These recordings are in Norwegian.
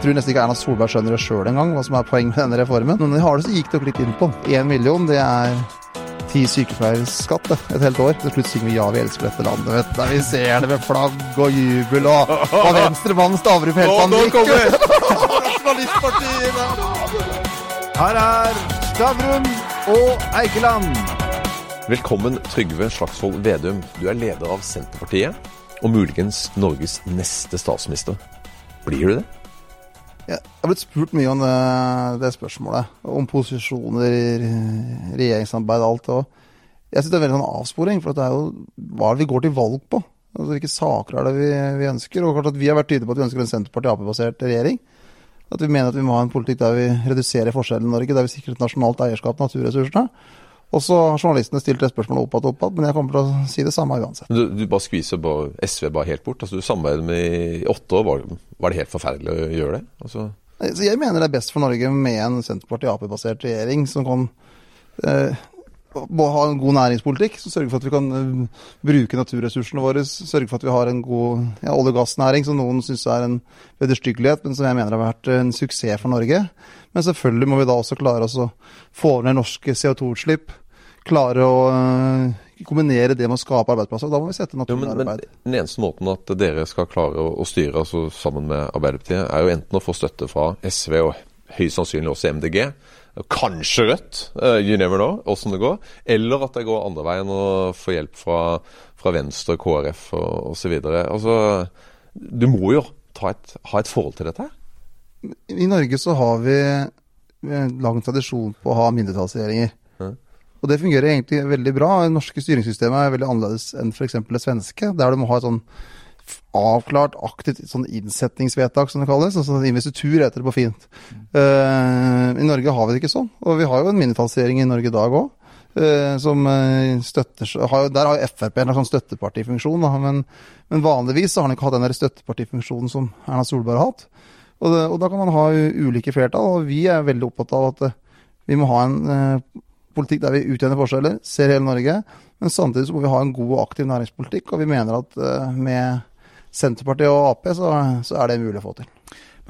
tror nesten ikke Erna Solberg skjønner det sjøl engang, hva som er poenget med denne reformen. Men de har det, så gikk det jo litt inn på den. Én million, det er ti sykepleierskatt det, et helt år. Til slutt synger vi 'Ja, vi elsker dette landet', vet du. Vi ser det med flagg og jubel og, og venstremannen Stavrum helt kommer Her er Stavrum og Eikeland. Velkommen, Trygve Slagsvold Vedum. Du er leder av Senterpartiet, og muligens Norges neste statsminister. Blir du det? Jeg har blitt spurt mye om det, det spørsmålet. Om posisjoner, regjeringssamarbeid alt. Og jeg syns det er veldig sånn avsporing, for det er jo hva er det vi går til valg på? Altså, Hvilke saker er det vi, vi ønsker? Og klart at Vi har vært tydelige på at vi ønsker en Senterparti-Ap-basert regjering. At vi mener at vi må ha en politikk der vi reduserer forskjellene i Norge, der vi sikrer et nasjonalt eierskap til naturressursene. Og så har journalistene stilt det spørsmålet opp igjen, opp igjen, men jeg kommer til å si det samme uansett. Du, du bare skviser bare SV bare helt bort. Altså, du samarbeidet med i åtte år. Var, var det helt forferdelig å gjøre det? Altså, Så jeg mener det er best for Norge med en Senterparti-Ap-basert regjering som kan eh, ha en god næringspolitikk, som sørger for at vi kan eh, bruke naturressursene våre. Sørge for at vi har en god ja, olje- og gassnæring som noen syns er en vederstyggelighet, men som jeg mener har vært en suksess for Norge. Men selvfølgelig må vi da også klare å få ned norske CO2-utslipp. Klare å eh, kombinere det med å skape arbeidsplasser. Da må vi sette jo, arbeid. men, den eneste måten at dere skal klare å, styre altså, sammen med Arbeiderpartiet, er jo enten å få støtte fra SV og høyst sannsynlig også MDG. Kanskje Rødt, eh, you never know, åssen det går. Eller at det går andre veien og får hjelp fra, fra Venstre, KrF og osv. Altså, du må jo ta et, ha et forhold til dette her. I Norge så har vi eh, lang tradisjon på å ha mindretallsregjeringer. Og det fungerer egentlig veldig bra. Det norske styringssystemet er veldig annerledes enn f.eks. det svenske, der du må ha et sånn avklart, aktivt sånn innsettingsvedtak, som det kalles. Altså investitur heter det på fint. Uh, I Norge har vi det ikke sånn. Og vi har jo en mindretallsregjering i Norge i dag òg. som eh, støtter har, Der har jo Frp en sånn støttepartifunksjon, da, men, men vanligvis så har han ikke hatt den der støttepartifunksjonen som Erna Solberg har hatt. Og, det, og da kan man ha ulike flertall, og vi er veldig opptatt av at eh, vi må ha en eh, politikk der vi utjevner forskjeller, ser hele Norge. Men samtidig så må vi ha en god og aktiv næringspolitikk, og vi mener at eh, med Senterpartiet og Ap så, så er det mulig å få til.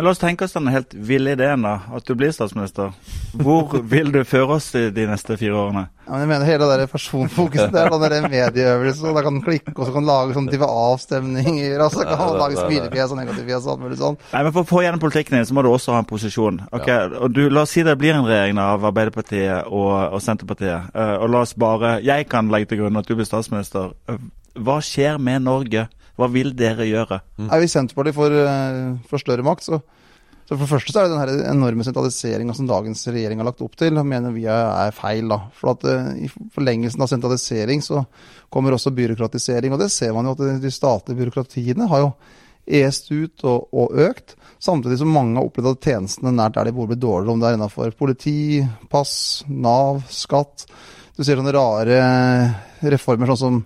Men la oss tenke oss den helt ville ideen, da. At du blir statsminister. Hvor vil du føre oss de, de neste fire årene? Ja, men jeg mener hele det personfokuset der, sånn der medieøvelse, og da kan klikke, og så kan lage sånne type avstemninger, og så kan man lage smilefjes og negativfjes og alt mulig sånn. Nei, men For å få gjennom politikken din, så må du også ha en posisjon. Ok, og du, La oss si det blir en regjering av Arbeiderpartiet og, og Senterpartiet. Eh, og la oss bare Jeg kan legge til grunn at du blir statsminister. Eh, hva skjer med Norge? Hva vil dere gjøre? Er vi Senterpartiet får, eh, får større makt, så, så for det første så er det den enorme sentraliseringa som dagens regjering har lagt opp til, mener vi er, er feil. da. For at eh, I forlengelsen av sentralisering så kommer også byråkratisering. Og det ser man jo at de- statlige byråkratiene har jo est ut og, og økt. Samtidig som mange har opplevd at tjenestene nært der de bor blir dårligere, om det er innenfor politi, pass, Nav, skatt. Du ser sånne rare reformer sånn som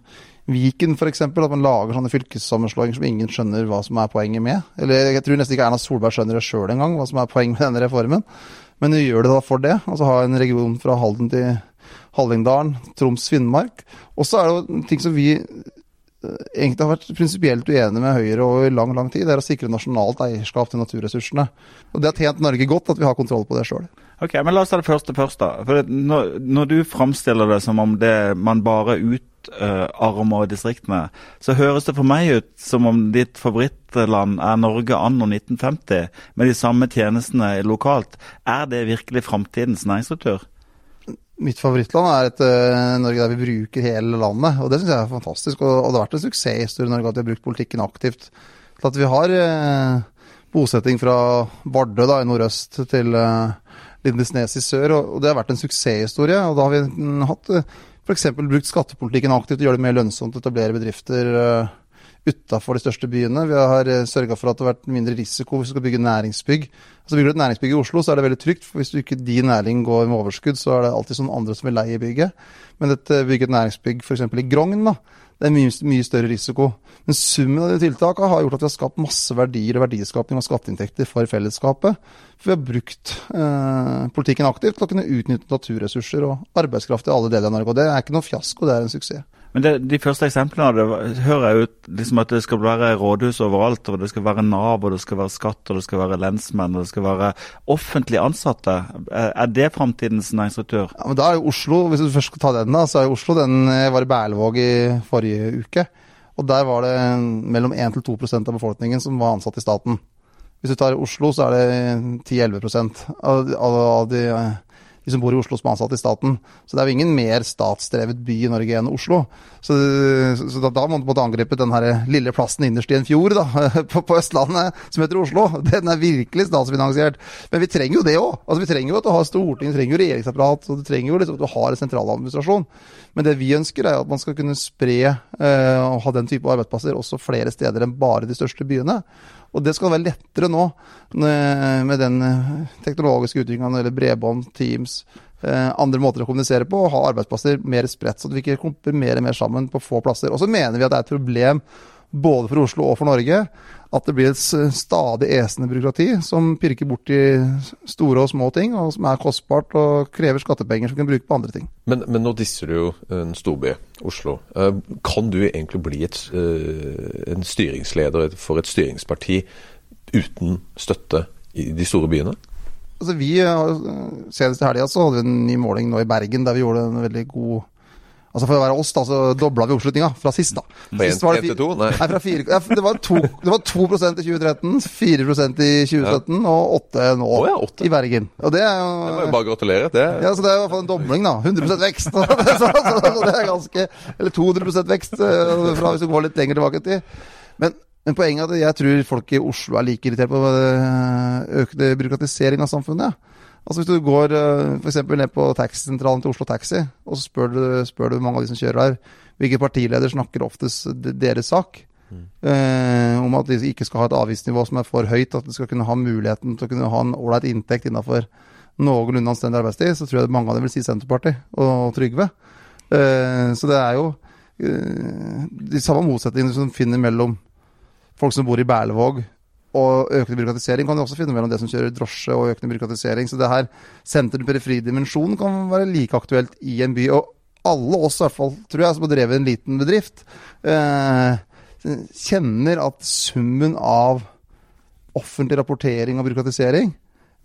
Viken f.eks. At man lager sånne fylkessammenslåinger som ingen skjønner hva som er poenget med. Eller jeg tror nesten ikke Erna Solberg skjønner det sjøl engang, hva som er poenget med denne reformen. Men hun gjør det da for det. Altså ha en region fra Halden til Hallingdalen, Troms, Finnmark. Og så er det jo ting som vi eh, egentlig har vært prinsipielt uenige med Høyre og i lang lang tid, det er å sikre nasjonalt eierskap til naturressursene. Og Det har tjent Norge godt at vi har kontroll på det sjøl. Ok, men La oss ta det første først. da. For når, når du framstiller det som om det man bare utarmer distriktene, så høres det for meg ut som om ditt favorittland er Norge anno 1950, med de samme tjenestene lokalt. Er det virkelig framtidens næringsstruktur? Mitt favorittland er et uh, Norge der vi bruker hele landet, og det syns jeg er fantastisk. Og, og det har vært en suksesshistorie i Norge at vi har brukt politikken aktivt. Til at vi har uh, bosetting fra Vardø da, i nordøst til eh, Lindesnes i sør, og, det har vært en suksesshistorie. Og da har vi hatt eh, f.eks. brukt skattepolitikken aktivt og gjøre det mer lønnsomt å etablere bedrifter eh, utafor de største byene. Vi har uh, sørga for at det har vært mindre risiko hvis du skal bygge næringsbygg. Altså Bygger du et næringsbygg i Oslo, så er det veldig trygt. for Hvis du ikke din næring går med overskudd, så er det alltid sånn andre som vil leie bygget. Men dette bygge et næringsbygg f.eks. i Grogn, da, det er mye, mye større risiko. Men summen av de tiltakene har gjort at vi har skapt masse verdier og verdiskapning og skatteinntekter for fellesskapet. For vi har brukt eh, politikken aktivt til å kunne utnytte naturressurser og arbeidskraft i alle deler av Norge. Og det er ikke noe fiasko, det er en suksess. Men det, de første eksemplene av det hører jeg ut liksom at det skal være rådhus overalt, og det skal være Nav, og det skal være skatt, og det skal være lensmenn, og det skal være offentlig ansatte. Er det framtidens næringsstruktur? Ja, men da er jo Oslo, Hvis du først skal ta den, da, så er jo Oslo den Jeg var i Berlevåg i forrige uke. Og der var det mellom 1 2% av befolkningen som var ansatt i staten. Hvis du tar Oslo, så er det 10-11 av, av, av de, de som bor i Oslo som er ansatt i staten. Så det er jo ingen mer statsdrevet by i Norge enn Oslo. Så, så da, da må måtte angripe den her lille plassen innerst i en fjord da, på, på Østlandet som heter Oslo. Den er virkelig statsfinansiert. Men vi trenger jo det òg. Altså, vi trenger jo at du har storting, vi trenger jo regjeringsapparat, og du trenger jo liksom at du har en sentraladministrasjon. Men det vi ønsker, er at man skal kunne spre eh, og ha den type arbeidsplasser også flere steder enn bare de største byene. Og det skal være lettere nå med med den eh, teknologiske utviklingen når det bredbånd, Teams, eh, andre måter å kommunisere på, og ha arbeidsplasser mer spredt, så at vi ikke klumper mer og mer sammen på få plasser. Og så mener vi at det er et problem både for Oslo og for Norge at det blir et stadig esende byråkrati som pirker borti store og små ting, og som er kostbart og krever skattepenger som kan brukes på andre ting. Men, men nå disser du jo en storby, Oslo. Eh, Kan du egentlig bli et, eh, en styringsleder for et styringsparti uten støtte i de store byene? Altså vi, eh, Senest i helga så hadde vi en ny måling nå i Bergen, der vi gjorde en veldig god Altså For å være oss, da, så dobla vi oppslutninga fra sist. da. Fra Sist var det fi- til to? Nei. fra fire, ja, det, var to, det var 2% i 2013, 4% i 2017 og 8 nå Oh, ja, 8. i Bergen. Og det er Det må jo bare gratulere. Det, ja, så Det er i hvert fall en dobling, da. 100 vekst. så, så, så det er ganske Eller 200 vekst eh, fra hvis du går litt lenger tilbake i tid. Men, men poenget er at jeg tror folk i Oslo er like irritert på eh, økende byråkratisering av samfunnet. Altså Hvis du går f.eks. for eksempel ned på taxisentralen til Oslo Taxi, og så spør du, spør du mange av de som kjører her, hvilke partileder snakker oftest deres sak? Eh, om at de ikke skal ha et avgiftsnivå som er for høyt, at de skal kunne ha muligheten til å kunne ha en ålreit inntekt innafor noenlunde anstendig arbeidstid, så tror jeg mange av dem vil si Senterpartiet og Trygve. Eh, så det er jo eh, de samme motsetningene som finner mellom folk som bor i Berlevåg og økende byråkratisering, kan du også finne mellom det som kjører drosje og økende byråkratisering. Så det her sentrum-periferi-dimensjonen kan være like aktuelt i en by. Og alle oss, i hvert fall, tror jeg, som har drevet en liten bedrift, eh, kjenner at summen av offentlig rapportering og byråkratisering,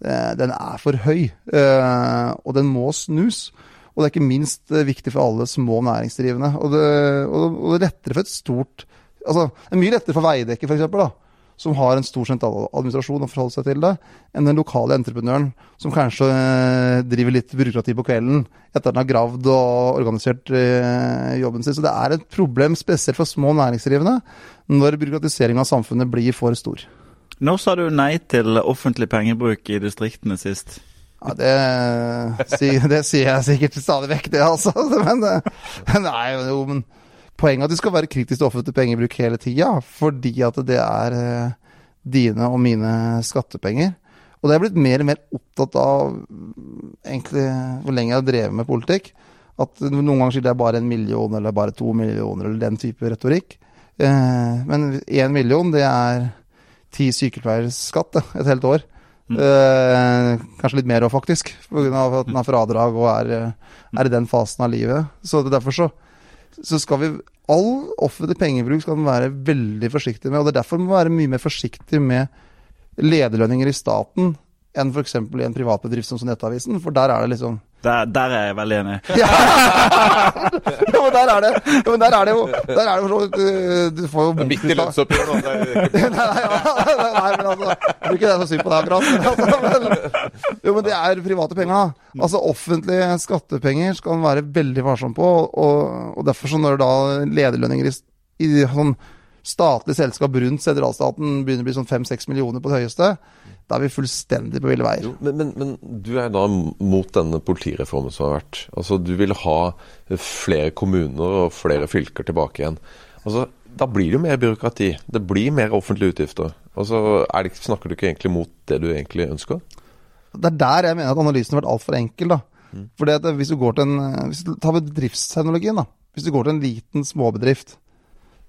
eh, den er for høy. Eh, og den må snus. Og det er ikke minst eh, viktig for alle små næringsdrivende. Og det, og, og det er lettere for et stort Altså, det er mye lettere for Veidekke, f.eks.. Som har en stor sentraladministrasjon å forholde seg til det, enn den lokale entreprenøren som kanskje eh, driver litt byråkrati på kvelden etter at den har gravd og organisert eh, jobben sin. Så det er et problem, spesielt for små næringsdrivende, når byråkratiseringa av samfunnet blir for stor. Når sa du nei til offentlig pengebruk i distriktene sist? Ja, det, sier- det sier jeg sikkert stadig vekk, det, altså. Men, det, nei, jo, men poenget at du skal være kritisk til offentlig pengebruk hele tida, fordi at det er eh, dine og mine skattepenger. Og det er jeg blitt mer og mer opptatt av mm, egentlig hvor lenge jeg har drevet med politikk. At noen ganger sier det er bare en million eller bare to millioner eller den type retorikk. Eh, men én million, det er ti sykepleieres skatt et helt år. Eh, kanskje litt mer òg, faktisk, pga. at den har fradrag og er, er i den fasen av livet. Så det- derfor så, så skal vi All offentlig pengebruk skal man være veldig forsiktig med. og Det er derfor man må være mye mer forsiktig med lederlønninger i staten enn f.eks. i en privat bedrift som Nettavisen, for der er det liksom Der, der er jeg veldig enig. ja, men der er det ja, men der er det jo Der er det jo så vidt du- får jo midt i lønnsoppgjøret nå. nei, nei, ja, nei, men altså Jeg tror ikke det er så synd på deg akkurat. Men, altså, men, jo, men det er private penger. Altså offentlige skattepenger skal man være veldig varsom på. Og, og derfor, så når da lederlønninger i, i sånn statlig selskap rundt sentralstaten begynner å bli sånn fem-seks millioner på det høyeste, da er vi fullstendig på ville veier. Jo, men, men, men du er da mot denne politireformen som har vært. Altså, Du vil ha flere kommuner og flere fylker tilbake igjen. Altså, Da blir det jo mer byråkrati. Det blir mer offentlige utgifter. Altså, er det, Snakker du ikke egentlig mot det du egentlig ønsker? Det er der jeg mener at analysen har vært altfor enkel. da. For Fordi at hvis du går til en, hvis du tar bedriftsteknologien, da. Hvis du går til en liten småbedrift,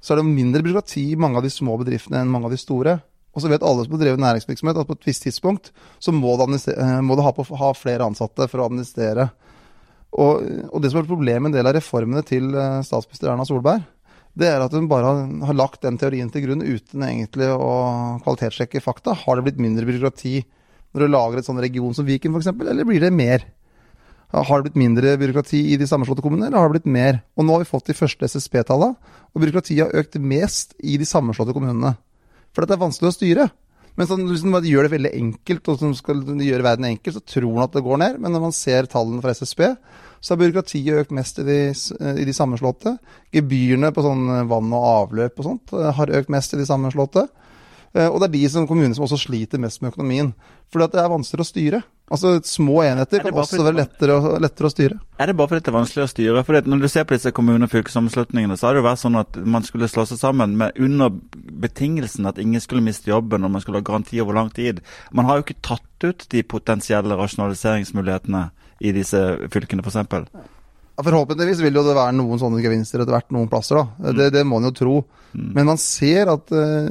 så er det mindre byråkrati i mange av de små bedriftene enn mange av de store. Og så vet alle som har drevet næringsvirksomhet at på et visst tidspunkt så må du, eh, må du ha, på, ha flere ansatte for å administrere Og, og det som er problemet med en del av reformene til eh, statsminister Erna Solberg, det er at hun bare har, har lagt den teorien til grunn uten egentlig å kvalitetssjekke fakta. Har det blitt mindre byråkrati når du lager et sånn region som Viken f.eks., eller blir det mer? Har det blitt mindre byråkrati i de sammenslåtte kommunene, eller har det blitt mer? Og nå har vi fått de første SSB-tallene, og byråkratiet har økt mest i de sammenslåtte kommunene. For det er vanskelig å styre. Men sånn, hvis man gjør det veldig enkelt, og som skal gjøre verden enkel, så tror man at det går ned. Men når man ser tallene fra SSB, så har byråkratiet økt mest i de, i de sammenslåtte. Gebyrene på sånn vann og avløp og sånt eh, har økt mest i de sammenslåtte. Eh, og det er de som, kommunene som også sliter mest med økonomien. Fordi at det er vanskeligere å styre. Altså Små enheter kan også være lettere, lettere, å styre. Er det bare fordi det er vanskelig å styre? Fordi Når du ser på disse kommune- og fylkessammenslutningene, så har det jo vært sånn at man skulle slå seg sammen med under betingelsen at ingen skulle miste jobben og man skulle ha garanti over lang tid. Man har jo ikke tatt ut de potensielle rasjonaliseringsmulighetene i disse fylkene, f.eks. Forhåpentligvis vil jo det være noen sånne gevinster etter hvert noen plasser. da. Det, det må man jo tro. Mm. Men man ser at uh,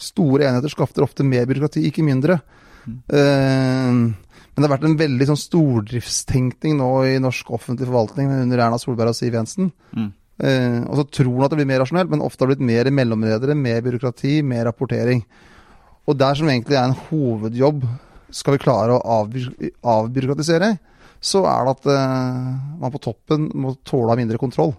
store enheter skafter ofte mer byråkrati, ikke mindre. Mm. Uh, men det har vært en veldig sånn stordriftstenkning nå i norsk offentlig forvaltning under Erna Solberg og Siv Jensen. Mm. Uh, og så tror man at det blir mer rasjonelt, men ofte har det blitt mer mellomledere, mer byråkrati, mer rapportering. Og der som egentlig er en hovedjobb, skal vi klare å avby avbyråkratisere, så er det at uh, man på toppen må tåle mindre kontroll.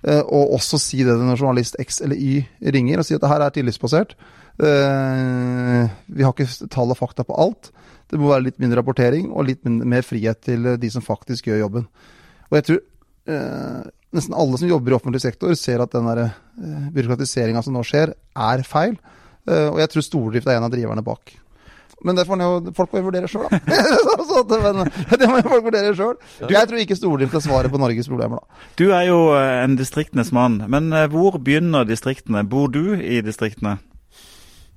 Eh, og også si det når journalist X eller Y ringer og sier at det her er tillitsbasert. Eh, vi har ikke tall og fakta på alt. Det må være litt mindre rapportering og litt mer frihet til eh, de som faktisk gjør jobben. Og jeg tror nesten alle som jobber i offentlig sektor, ser at den byråkratiseringa som nå skjer, er feil. Og jeg tror stordrift er en av driverne bak. Men det får jo, folk må jo vurdere sjøl, da. det må folk vurdere sjøl. Jeg tror ikke stordrift er svaret på Norges problemer, da. Du er jo eh, en distriktenes mann, men eh, hvor begynner distriktene? Bor du i distriktene?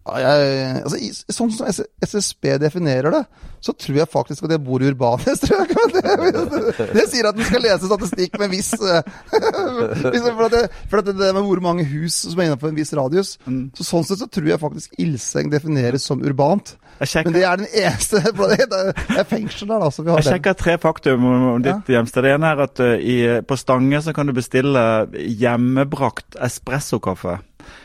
Jeg, altså, i, sånn som SSB definerer det, så tror jeg faktisk at jeg bor i urbane strøk. Det, det, det, sier at en skal lese statistikk med viss eh, For, at det, for at det med hvor mange hus som er innenfor en viss radius. Mm. Så Sånn sett så tror jeg faktisk Ilseng defineres som urbant. Men det er den eneste Det er fengsel der, da. Så vi har jeg sjekker tre faktum om ditt ja. hjemsted. Det ene er at uh, i, på Stange så kan du bestille hjemmebrakt espressokaffe.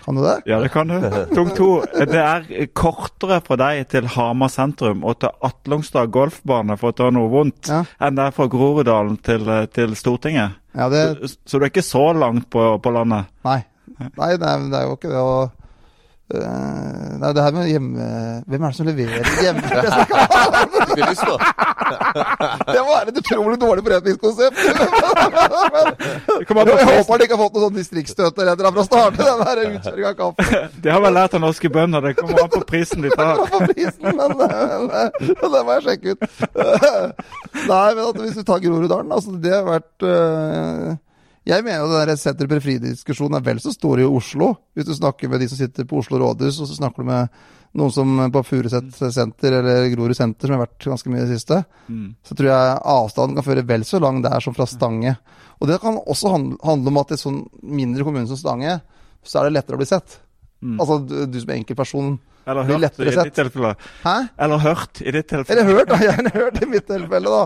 Kan du det? Ja, det kan du. Punkt to. Det er kortere fra deg til Hamar sentrum og til Atlungstad golfbane, for å ta noe vondt, ja. enn det er fra Groruddalen til, til Stortinget. Ja, det... så, så, du er ikke så langt på, på landet? Nei. Nei, det er, det er jo ikke det. Og Uh, nei, det her med hjemme... Hvem er det som leverer hjemme? det være et utrolig dårlig forretningskonsept! jeg håper de ikke har fått noen sånn distriktsstøter etter fra starten. Den her utkjøringa av kaffe. Det har vel lært av norske bønder. Det kommer an på prisen de tar. på prisen, men, men, det må jeg sjekke ut. nei, men at hvis du tar Groruddalen, altså det har vært uh, jeg mener at den senter-periferi-diskusjonen er vel så stor i Oslo. Hvis du snakker med de som sitter på Oslo rådhus, og så snakker du med noen som på Furuset senter eller Grorud senter, som har vært ganske mye i det siste, mm. så tror jeg avstanden kan føre vel så lang der som fra Stange. Og det kan også handle om at i sånn mindre kommune som Stange, så er det lettere å bli sett. Mm. Altså du, du som enkeltperson eller hørt i ditt tilfelle. Hæ? Eller hørt i ditt tilfelle. Eller hørt, da. Gjerne hørt i mitt tilfelle, da.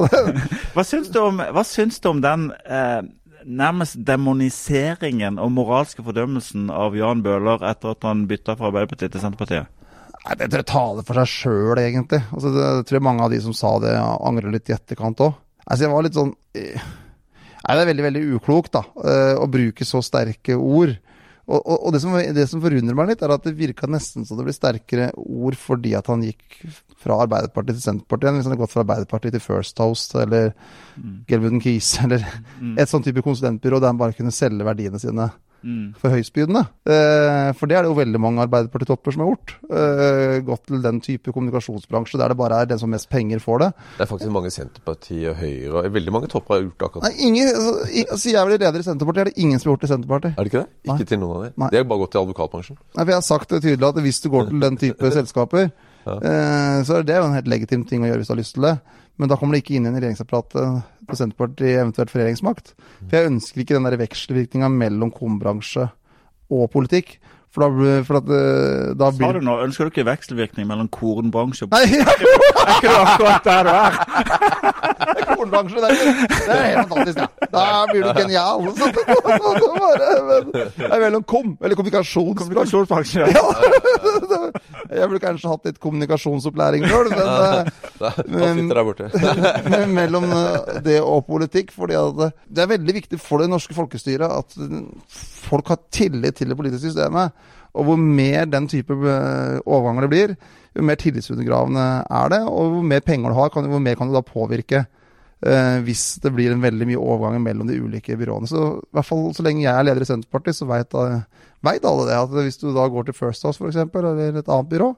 hva, syns du om, hva syns du om den eh, nærmest demoniseringen og moralske fordømmelsen av Jan Bøhler etter at han bytta fra Arbeiderpartiet til Senterpartiet? Nei, Det tror jeg taler for seg sjøl, egentlig. Altså, det, jeg tror mange av de som sa det, angrer litt i etterkant òg. Altså, jeg var litt sånn eh, Nei, Det er veldig veldig uklokt da, eh, å bruke så sterke ord. Og, og, og det, som, det, som, forundrer meg litt, er at det virka nesten så det ble sterkere ord fordi at han gikk fra Arbeiderpartiet til Senterpartiet igjen. hvis han hadde gått fra Arbeiderpartiet til First Host eller mm. Gelbuden Keys eller mm. et sånn type konsulentbyrå der han bare kunne selge verdiene sine mm. for høystbydende. Eh, for det er det jo veldig mange Arbeiderparti-topper som har gjort. Eh, gått til den type kommunikasjonsbransje der det bare er den som mest penger får det. Det er faktisk mange Senterparti og Høyre og veldig mange topper har gjort akkurat det. Nei, ingen, altså, altså, jeg blir leder i Senterpartiet, er det ingen som har gjort det i Senterpartiet. Er det ikke det? Ikke Nei. til noen av dem? De har bare gått til advokatbransjen? Nei, for jeg har sagt det tydelig at hvis du går til den type selskaper, ja. eh, så er det jo en helt legitim ting å gjøre hvis du har lyst til det. Men da kommer det ikke inn i en regjeringsapparatet på Senterpartiet, eventuelt for regjeringsmakt. For jeg ønsker ikke den der vekselvirkninga mellom kornbransje og politikk. For da, for at, eh, da blir Sa du nå, ønsker du ikke vekselvirkning mellom kornbransje og politikk? Nei, ja. Er ikke det akkurat der du er? hornbransje. Det er, det helt fantastisk, ja. Da blir du genial. Så, det, men, det er mellom kom, eller kommunikasjonsbransje. Ja. Jeg burde kanskje hatt litt kommunikasjonsopplæring sjøl, men eh, borte. men mellom eh, det og politikk. fordi at det- det er veldig viktig for det norske folkestyret at eh, folk har tillit til det politiske systemet. Og hvor mer den type eh, overganger det blir, jo mer tillitsundergravende er det. Og hvor mer penger du har, kan, hvor mer kan du da påvirke eh, hvis det blir en veldig mye overganger mellom de ulike byråene. Så i hvert fall så lenge jeg er leder i Senterpartiet, så veit alle det. At hvis du da går til First House f.eks., eller et annet byrå,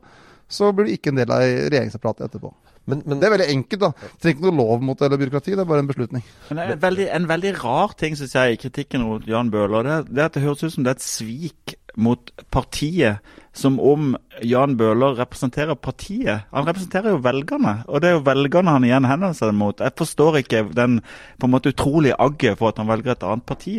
så blir du ikke en del av regjeringsapparatet etterpå. Men, men Det er veldig enkelt, da. Trenger ikke noe lov mot det eller byråkrati, det er bare en beslutning. Men en veldig, en veldig rar ting synes jeg, i kritikken mot Jan Bøhler. Det, det er at det høres ut som det er et svik mot partiet. Som om Jan Bøhler representerer partiet. Han representerer jo velgerne. Og det er jo velgerne han igjen henvender seg mot. Jeg forstår ikke den på en måte utrolige agget for at han velger et annet parti.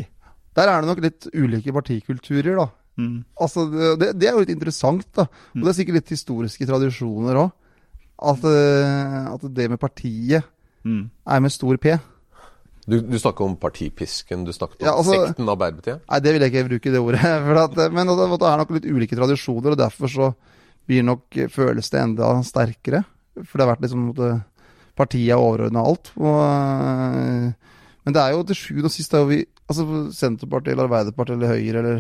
Der er det nok litt ulike partikulturer, da. Mm. Altså, det, det er jo litt interessant, da. Og det er sikkert litt historiske tradisjoner òg. At, eh, at det med partiet Mm. er med stor P. du, du snakker om partipisken, du snakket om Ja, altså- sekten Arbeiderpartiet. Nei, det vil jeg ikke bruke det ordet. For at, men altså, det er nok litt ulike tradisjoner, og derfor så blir nok føles det enda sterkere. For det har vært liksom at eh, partiet er overordna alt. Og, eh, men det er jo til sjuende og sist er jo vi Altså Senterpartiet eller Arbeiderpartiet eller Høyre eller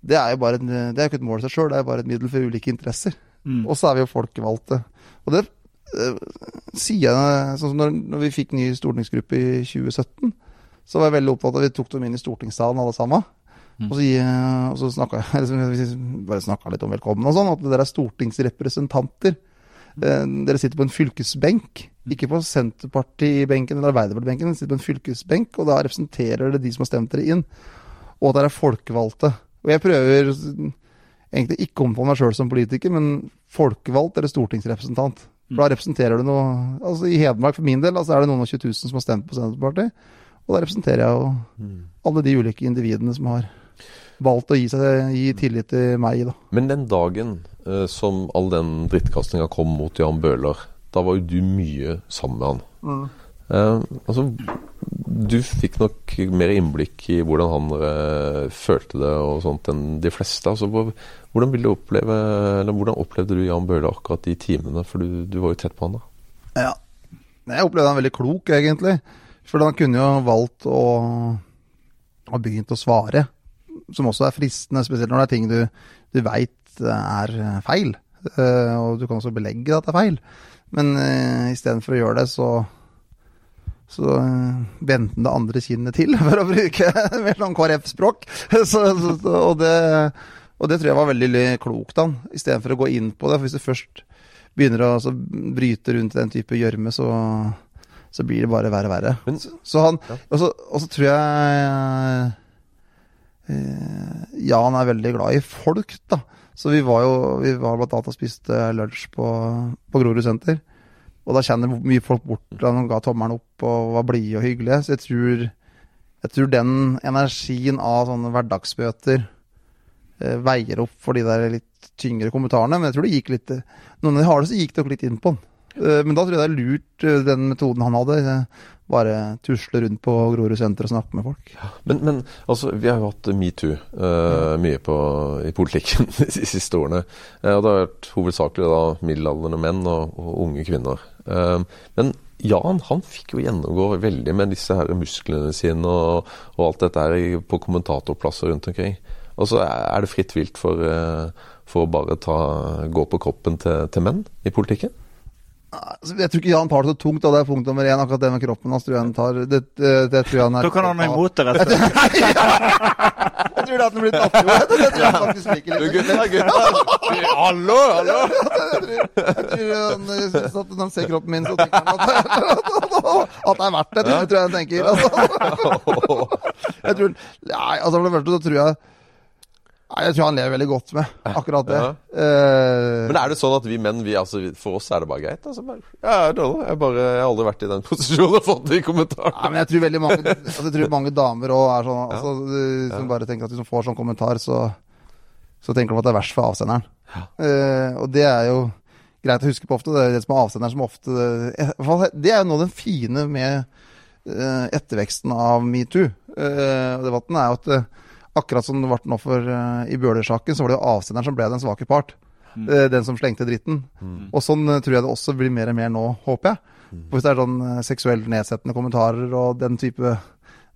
Det er jo bare en, det er ikke et mål i seg sjøl, det er jo bare et middel for ulike interesser. Mm. Og så er vi jo folkevalgte. Og det eh, sier jeg Sånn som når, når vi fikk ny stortingsgruppe i 2017, så var jeg veldig opptatt av at vi tok dem inn i stortingssalen alle sammen. Og så, og så snakka jeg liksom, vi bare snakka litt om velkommen og sånn, at dere er stortingsrepresentanter. Eh, Dere sitter på en fylkesbenk, ikke på Senterparti-benken eller Arbeiderparti-benken. Dere sitter på en fylkesbenk, og da representerer dere de som har stemt dere inn. Og at dere er folkevalgte. Og jeg prøver egentlig ikke å omtale meg sjøl som politiker, men folkevalgt eller stortingsrepresentant. For da representerer du noe Altså I Hedmark for min del altså er det noen og 20 000 som har stemt på Senterpartiet. Og da representerer jeg jo alle de ulike individene som har valgt å gi, seg, gi tillit til meg. da. Men den dagen eh, som all den drittkastinga kom mot Jan Bøhler, da var jo du mye sammen med han. Eh, altså, du fikk nok mer innblikk i hvordan han eh, følte det og sånt enn de fleste. Altså, hvordan, vil du oppleve, eller hvordan opplevde du Jan Bøhler akkurat de timene? For du, du var jo tett på han da. Ja. Jeg opplevde han veldig klok, egentlig. For han kunne jo valgt å ha begynt å svare. Som også er fristende, spesielt når det er ting du, du veit er feil. Eh, og du kan også belegge at det er feil. Men uh, istedenfor å gjøre det, så så uh, vendte han det andre kinnet til, for å bruke mer sånn KrF-språk. Så, så, så, og, det, og det tror jeg var veldig klokt av han, istedenfor å gå inn på det. For hvis du først begynner å altså, bryte rundt den type gjørme, så, så blir det bare verre og verre. Så, han, og, så, og så tror jeg ja, han er veldig glad i folk, da. Så vi var jo vi var blant annet og spiste lunsj på, på Grorud senter. Og da kjenner mye folk bort da de ga tommelen opp og var blide og hyggelige. Så jeg tror, jeg tror den energien av sånne hverdagsbøter eh, veier opp for de der litt tyngre kommentarene. Men jeg tror det gikk litt Noen av de harde så gikk det litt inn på den. Eh, men da tror jeg det er lurt, eh, den metoden han hadde. Bare tusle rundt på Grorud senter og snakke med folk. Men, men altså, vi har jo hatt metoo uh, mye på, i politikken de siste årene. Uh, og det har vært hovedsakelig da middelaldrende menn og, og unge kvinner. Uh, men Jan han fikk jo gjennomgå veldig med disse her musklene sine og, og alt dette her på kommentatorplasser rundt omkring. Altså, Er det fritt vilt for, for å bare ta, gå på kroppen til, til menn i politikken? Altså, Jeg tror ikke Jan tar det så tungt, og det er punkt nummer én. Akkurat det med kroppen hans tror jeg han tar det, det, det tror jeg han er Da kan han ha imot det resten. Jeg tror det at han blir tatt jo. Det tror jeg faktisk liker litt. gutta, gutta! Hallo, hallo! Jeg tror han syns at når han ser kroppen min, så tenker han at, at det er verdt det. Det tror jeg han tenker. Altså. Jeg tror, nei, altså for det første så tror jeg Jeg tror han lever veldig godt med akkurat det. Ja. Uh, Men er det sånn at vi menn, vi, altså, for oss er det bare greit? Altså, bare, ja, jeg, jeg, bare, jeg har aldri vært i den posisjonen og fått de kommentarene. Men jeg tror veldig mange altså, Jeg tror mange damer òg er sånn altså, de- Som bare tenker at hvis de får sånn kommentar, så, så tenker de at det er verst for avsenderen. Uh, og det er jo greit å huske på ofte. Det er det som er avsenderen som ofte eh, Det er jo av den fine med uh, etterveksten av metoo. Uh, debatten er jo at akkurat som det ble nå for uh, i Bøhler-saken, så var det jo avsenderen som ble den svake part. Eh, den som slengte dritten. Og sånn uh, tror jeg det også blir mer og mer nå, håper jeg. Og Hvis det er sånn seksuelt nedsettende kommentarer og den type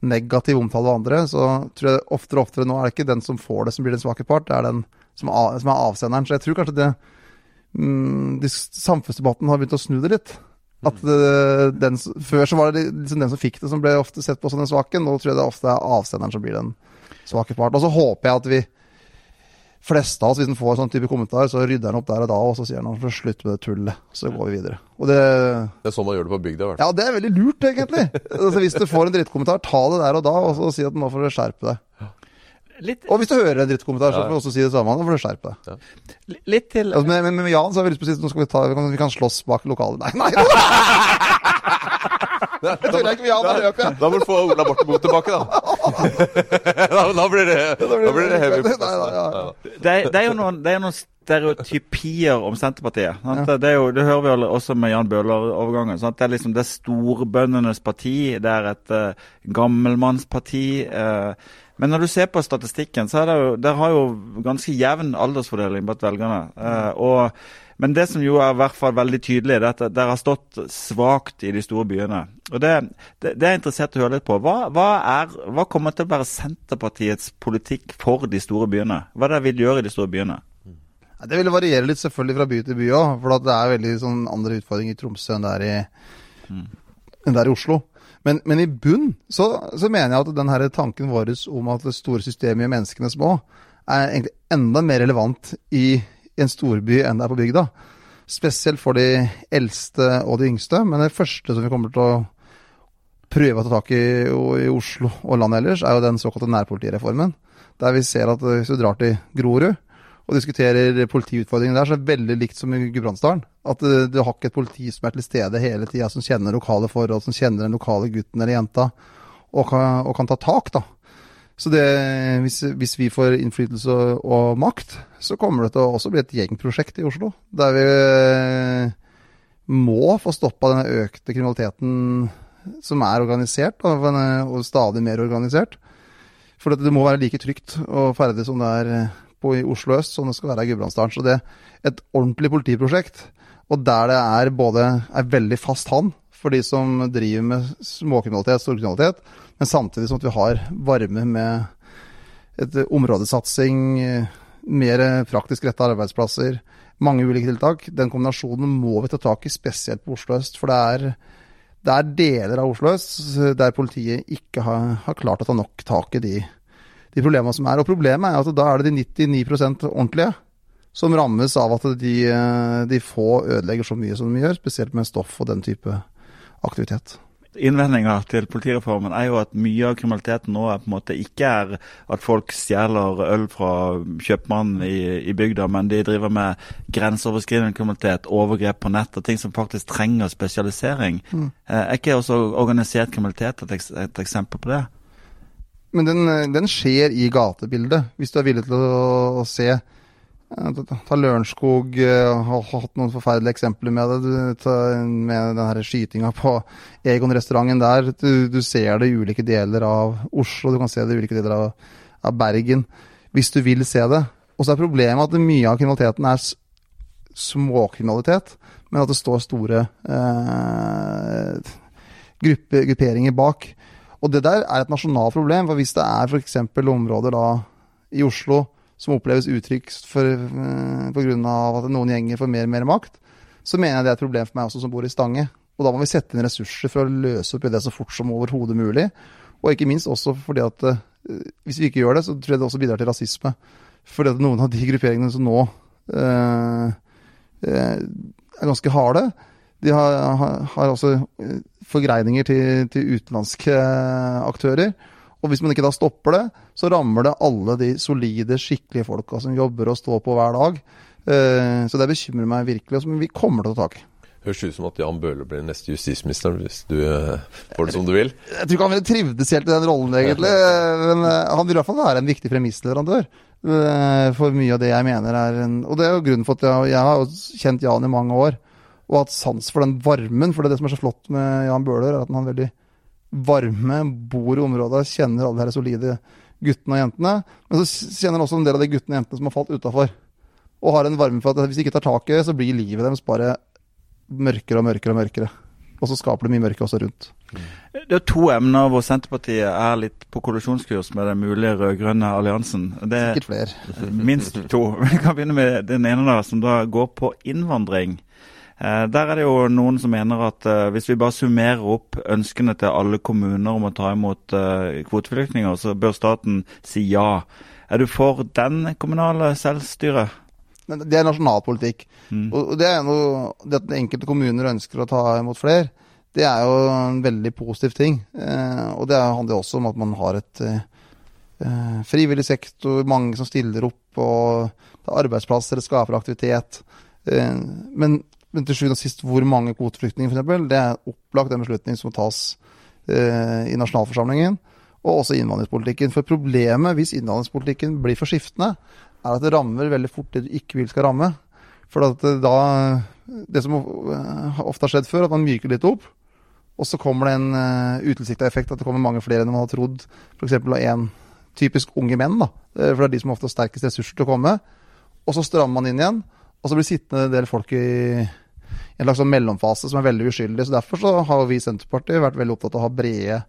negativ omtale av andre, så tror jeg oftere og oftere nå er det ikke den som får det, som blir den svake part, det er den som er, som er avsenderen. Så jeg tror kanskje det mm, de, Samfunnsdebatten har begynt å snu det litt. At eh, den, Før så var det liksom den som fikk det, som ble ofte sett på som den svake. Nå tror jeg det ofte er avsenderen som blir den svake part. Og så håper jeg at vi fleste av oss, hvis den får sånn type kommentar, så rydder han opp der og da, og så sier han slutt med det tullet. Så går vi videre. Og det Det er sånn man gjør det på bygda. i ja, det er veldig lurt, egentlig. Altså, hvis du får en drittkommentar, ta det der og da, og så si at nå får du skjerpe deg. Litt, Og hvis du hører en drittkommentar, så får du også si det samme. Nå får du skjerpe deg. litt til Altså, men, med, med Jan så har vi lyst på å si at nå skal vi, ta, vi, kan, vi kan slåss bak lokalet. Nei, nei! Da. Da må du få Ola Borten Moe tilbake, da. da. Da blir det, da blir det heavy. Nei, nei, ja. det, er, det er jo noen, det er noen stereotypier om Senterpartiet. Sant? Det, er jo, det hører vi også med Jan Bøhler-overgangen. Det er liksom det storbøndenes parti. Det er et uh, gammelmannsparti. Uh, men når du ser på statistikken, så er det jo, der har jo ganske jevn aldersfordeling blant velgerne. Uh, og, men det som jo er i hvert fall veldig tydelig, er at dere har stått svakt i de store byene. Og det, det, det er jeg interessert i å høre litt på. Hva, hva, er, hva kommer til å være Senterpartiets politikk for de store byene? Hva er det de vil gjøre i de store byene? Det vil variere litt selvfølgelig fra by til by òg, for det er veldig sånn andre utfordringer i Tromsø enn det er i, enn det er i Oslo. Men, men i bunn så, så mener jeg at den her tanken vår om at det store systemet gjør menneskene små, er egentlig enda mer relevant i, i en storby enn det er på bygda. Spesielt for de eldste og de yngste. Men det første som vi kommer til å prøve å ta tak i i Oslo og landet ellers, er jo den såkalte nærpolitireformen. Der vi ser at hvis du drar til Grorud og diskuterer politiutfordringene der, så er det veldig likt som i Gudbrandsdalen. At eh, du har ikke et politi som er til stede hele tida, som kjenner lokale forhold, som kjenner den lokale gutten eller jenta, og kan, og kan ta tak, da. Så det, hvis, hvis vi får innflytelse og, makt, så kommer det til å også bli et gjengprosjekt i Oslo. Der vi eh, må få stoppa denne økte kriminaliteten som er organisert, og stadig mer organisert. For det må være like trygt å ferdes som det er eh, på i Oslo øst som det skal være i Gudbrandsdalen. Så det er et ordentlig politiprosjekt, og der det er både er veldig fast hand for de som driver med småkriminalitet, storkriminalitet, men samtidig som at vi har varme med et eh, områdesatsing, eh, mer praktisk retta arbeidsplasser, mange ulike tiltak. Den kombinasjonen må vi ta tak i, spesielt på Oslo øst. For det er, det er deler av Oslo øst der politiet ikke har, har klart å ta nok tak i de, de problemene som er. Og problemet er at da er det de 99% ordentlige som rammes av at de, eh, de få ødelegger så mye som de gjør, spesielt med stoff og den type aktivitet. Innvendinga til politireformen er jo at mye av kriminaliteten nå er på en måte ikke er at folk stjeler øl fra kjøpmannen i, i bygda, men de driver med grenseoverskridende kriminalitet, overgrep på nett og ting som faktisk trenger spesialisering. Mm. Eh, Er ikke også organisert kriminalitet et, et eksempel på det? Men den, den skjer i gatebildet, hvis du er villig til å, å se. Ta Lørenskog, eh, har hatt noen forferdelige eksempler med det. Du, med den skytinga på Egon-restauranten der. Du, du ser det i ulike deler av Oslo, du kan se det i ulike deler av, av Bergen. Hvis du vil se det. Og så er problemet at mye av kriminaliteten er småkriminalitet, men at det står store eh, gruppe, grupperinger bak. Og det der er et nasjonalt problem, for hvis det er f.eks. områder da i Oslo som oppleves utrygt eh, av at noen gjenger får mer og mer makt, så mener jeg det er et problem for meg også som bor i Stange. Og da må vi sette inn ressurser for å løse opp i det så fort som overhodet mulig. Og ikke minst også fordi at eh, hvis vi ikke gjør det, så tror jeg det også bidrar til rasisme. Fordi at noen av de grupperingene som nå øh, er ganske harde, de har, har, har også forgreininger til, til utenlandske aktører. Og hvis man ikke da stopper det, så rammer det alle de solide, skikkelige folka som jobber og står på hver dag. Eh, Så det bekymrer meg virkelig, og som vi kommer til å ta tak i. Høres ut som at Jan Bøhler blir neste justisminister, hvis du eh, får det som du vil. Jeg tror ikke han ville trivdes helt i den rollen, egentlig. Men eh, han vil i hvert fall være en viktig premissleverandør for mye av det jeg mener er en Og det er jo grunnen for at jeg, jeg har kjent Jan i mange år og hatt sans for den varmen. For det, er det som er så flott med Jan Bøhler, er at han har veldig varme, bor i området, kjenner alle de her solide guttene og jentene. Men så kjenner også en del av de guttene og jentene som har falt utafor. Og har en varme for at hvis de ikke tar tak i det, så blir livet deres bare mørkere og mørkere og mørkere. Og så skaper det mye mørke også rundt. Det er to emner hvor Senterpartiet er litt på kollisjonskurs med den mulige rød-grønne alliansen. Det er Sikkert flere. minst to. Vi kan begynne med den ene, da, som da går på innvandring. Eh, der er det jo noen som mener at eh, hvis vi bare summerer opp ønskene til alle kommuner om å ta imot eh, kvoteflyktninger, så bør staten si ja. Er du for den kommunale selvstyret? Det er nasjonalpolitikk. Mm. Og det er noe, det at enkelte kommuner ønsker å ta imot flere, det er jo en veldig positiv ting. Og det handler også om at man har et frivillig sektor, mange som stiller opp, og det er arbeidsplasser, det skaper aktivitet. Men, men til sjuende og sist, hvor mange kvoteflyktninger f.eks., det er opplagt en beslutning som må tas eh, i nasjonalforsamlingen. Og også innvandringspolitikken. For problemet hvis innvandringspolitikken blir for skiftende, er at det rammer veldig fort det du ikke vil skal ramme. For det da Det som eh, ofte har skjedd før, at man myker litt opp. Og så kommer det en uh, utilsikta effekt, at det kommer mange flere enn man har trodd. F.eks. av én typisk unge menn, da. Eh, For det er de som ofte har sterkest ressurser til å komme. Og så strammer man inn igjen, og så blir sittende en del folk i en slags sånn mellomfase som er veldig uskyldig. Så Derfor så har vi i Senterpartiet vært veldig opptatt av å ha brede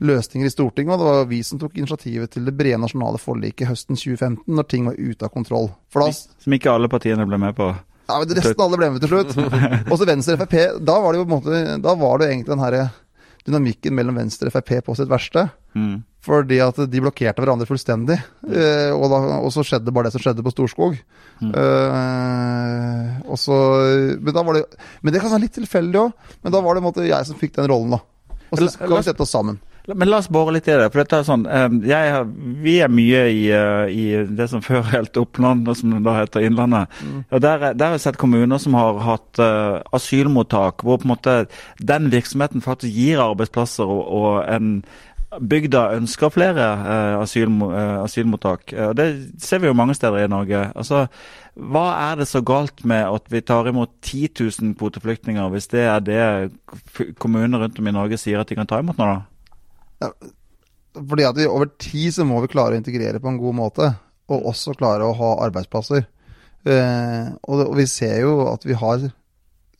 løsninger i Stortinget. Og det var vi som tok initiativet til det brede nasjonale forliket høsten 2015, når ting var ute av kontroll. Da Som ikke alle partiene ble med på. ja, men Resten alle ble med til slutt. Også Venstre og Frp. Da var det jo på en måte Da var det egentlig den her dynamikken mellom Venstre og Frp på sitt verste. Mm. Fordi at de blokkerte hverandre fullstendig. Eh, og, da, og så skjedde bare det som skjedde på Storskog. Eh, og så, men, da var det, men det kan være litt tilfeldig òg. Men da var det måte jeg som fikk den rollen, da. Og så skal vi sette oss sammen. Men la oss bore litt i det. for dette er sånn, eh, har- Vi er mye i, eh, i det som før helt Oppland, som da heter Innlandet. Og Der, er- der har jeg sett kommuner som har hatt uh, asylmottak, hvor på en måte den virksomheten faktisk gir arbeidsplasser, og, og en bygda ønsker flere eh, asyl, eh, asylmottak. Eh, Det ser vi jo mange steder i Norge. Altså, Hva er det så galt med at vi tar imot 10 000 kvoteflyktninger, hvis det er det kommuner rundt om i Norge sier at de kan ta imot nå, da? Fordi at vi over tid så må vi klare å integrere på en god måte. Og også klare å ha arbeidsplasser. Eh, og, det, og vi ser jo at vi har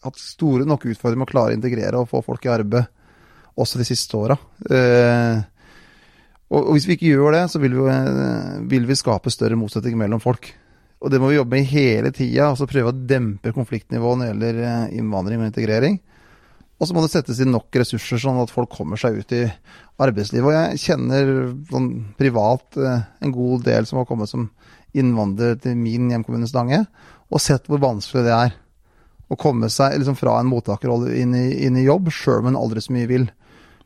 hatt store nok utfordringer med å klare å integrere og få folk i arbeid også de siste åra. Eh, og, hvis vi ikke gjør det, så vil vi, eh, vil vi skape større motsetninger mellom folk. Og det må vi jobbe med hele tida. Altså prøve å dempe konfliktnivået når det gjelder eh, innvandring og integrering. Og så må det settes inn nok ressurser, sånn at folk kommer seg ut i arbeidslivet. Og jeg kjenner sånn privat en god del som har kommet som innvandrer til min hjemkommune Stange, og sett hvor vanskelig det er å komme seg liksom fra en mottakerrolle inn inn i jobb, sjøl om en aldri så mye vil.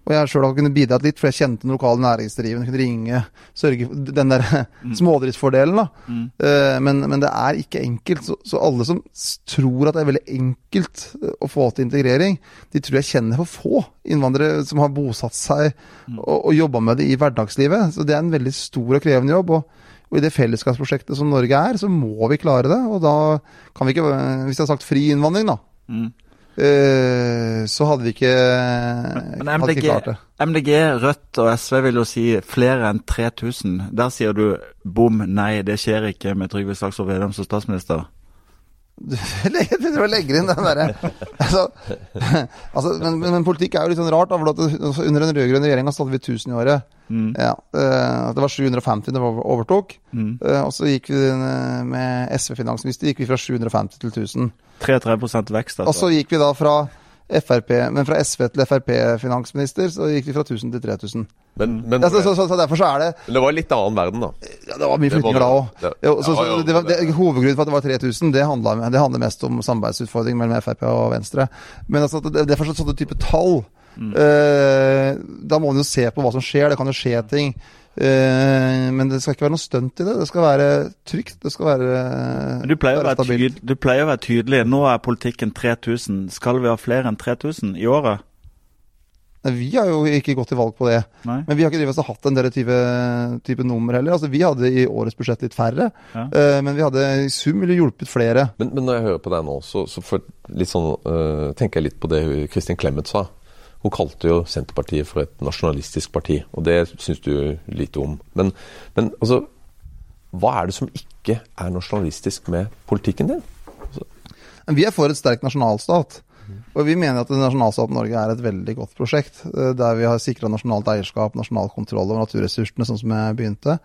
Og jeg sjøl har kunnet bidratt litt, for jeg kjente den lokale næringsdrivende, kunne ringe, sørge for den der smådriftsfordelen, da. Eh, men, men det er ikke enkelt. Så, så alle som tror at det er veldig enkelt eh, å få til integrering, de tror jeg kjenner for få innvandrere som har bosatt seg og, og jobba med det i hverdagslivet. Så det er en veldig stor og krevende jobb. og og i det fellesskapsprosjektet som Norge er, så må vi klare det. Og da kan vi ikke Hvis jeg har sagt fri innvandring, da, Mm. Eh, så hadde vi ikke, Men men MDG, ikke klart det. MDG, Rødt og SV vil jo si flere enn 3000. Der sier du bom, nei, det skjer ikke med Trygve Slagsvold Vedum som statsminister. Jeg legger inn den derre altså, altså, men, men, politikk er jo litt sånn rart. Da, for altså, under den rød-grønne regjeringa hadde vi 1000 i året. Mm. Ja, eh, det var 750 da vi overtok. Mm. Eh, og så gikk vi eh, med SV-finansminister gikk vi fra 750 til 1000. 33 vekst, Og altså. så gikk vi da fra FRP, men fra SV til Frp-finansminister, så gikk vi fra 1000 til 3000. Men, men, Ja, så, så, så, derfor så er det men det var en litt annen verden, da. ja, Det var mye flyttinger da òg. Hovedgrunnen for at det var 3000, det handler, det handler mest om samarbeidsutfordringer mellom Frp og Venstre. Men altså, det, det er for sånne type tall Eh, da må man jo se på hva som skjer. Det kan jo skje ting. Eh, men det skal ikke være noe stunt i det. Det skal være trygt. Det skal være, Men Du pleier, å være tydelig, du pleier å være tydelig. Nå er politikken 3000. Skal vi ha flere enn 3000 i året? Vi har jo ikke gått til valg på det. Nei? Men vi har ikke hatt en del type, type nummer heller. Altså, vi hadde i årets budsjett litt færre. Ja. Eh, men vi hadde i sum ville hjulpet flere. Men, men når jeg hører på deg nå, så, så for litt sånn, uh, tenker jeg litt på det Kristin Clemet sa. Hun kalte jo Senterpartiet for et nasjonalistisk parti, og det syns du lite om. Men, men altså, hva er det som ikke er nasjonalistisk med politikken din? Vi er for et sterk nasjonalstat. Og vi mener at nasjonalstaten Norge er et veldig godt prosjekt. eh, Der vi har sikra nasjonalt eierskap, nasjonal kontroll over naturressursene, sånn som jeg begynte.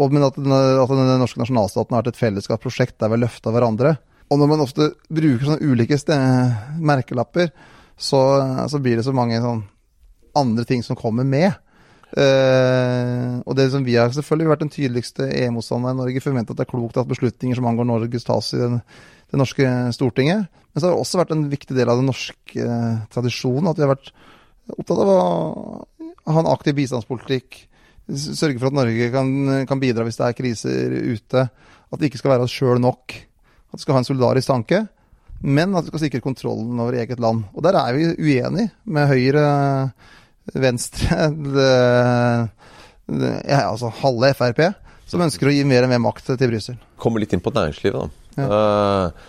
Og men at den, at den norske nasjonalstaten har vært et fellesskapsprosjekt der vi har løfta hverandre. Og når man ofte bruker sånne ulike merkelapper, så, så blir det så mange sånn andre ting som kommer med. Uh, og det som vi har selvfølgelig vært den tydeligste EU-motstanderen i Norge. Forventet at det er klokt at beslutninger som angår Norge tas i den, det norske Stortinget. Men så har det også vært en viktig del av den norske uh, tradisjonen at vi har vært opptatt av å ha en aktiv bistandspolitikk. Sørge for at Norge kan, kan bidra hvis det er kriser ute. At det ikke skal være oss sjøl nok. At vi skal ha en solidarisk tanke. Men at vi skal sikre kontrollen over eget land. Og der er vi uenige med Høyre, Venstre, det, det, ja, altså halve Frp, som ønsker å gi mer og mer makt til Brussel. Kommer litt inn på næringslivet, da. Eh,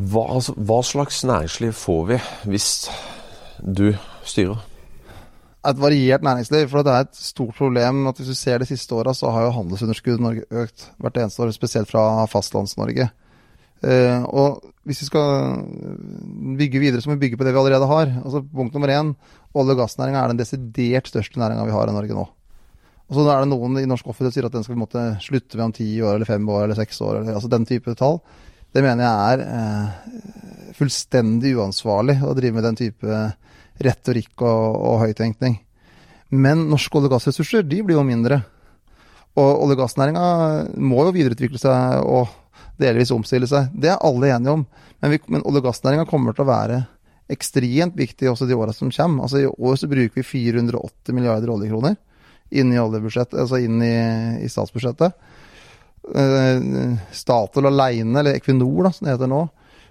hva, altså, hva slags næringsliv får vi hvis du styrer? Et variert næringsliv. For det er et stort problem at hvis du ser de siste åra, så har jo handelsunderskuddet i Norge økt hvert eneste år, spesielt fra Fastlands-Norge. Eh, og hvis vi skal bygge videre, så må vi bygge på det vi allerede har. Altså Punkt nummer én olje- og gassnæringa er den desidert største næringa vi har i Norge nå. Og så er det noen i norsk offentlighet som sier at den skal vi måtte slutte med om ti år eller fem år eller seks år. Eller, altså den type tall. Det mener jeg er uh, fullstendig uansvarlig å drive med den type retorikk og, og høyttenkning. Men norske olje- og gassressurser de blir jo mindre. Og olje- og gassnæringa må jo videreutvikle seg og delvis omstille seg. Det er alle enige om. Men, vi, men olje- og gassnæringa kommer til å være ekstremt viktig også de åra som kommer. Altså I år så bruker vi 480 milliarder oljekroner inn i oljebudsjettet, altså inn i, i statsbudsjettet. Eh, Statoil alene, eller Equinor da, som det heter nå,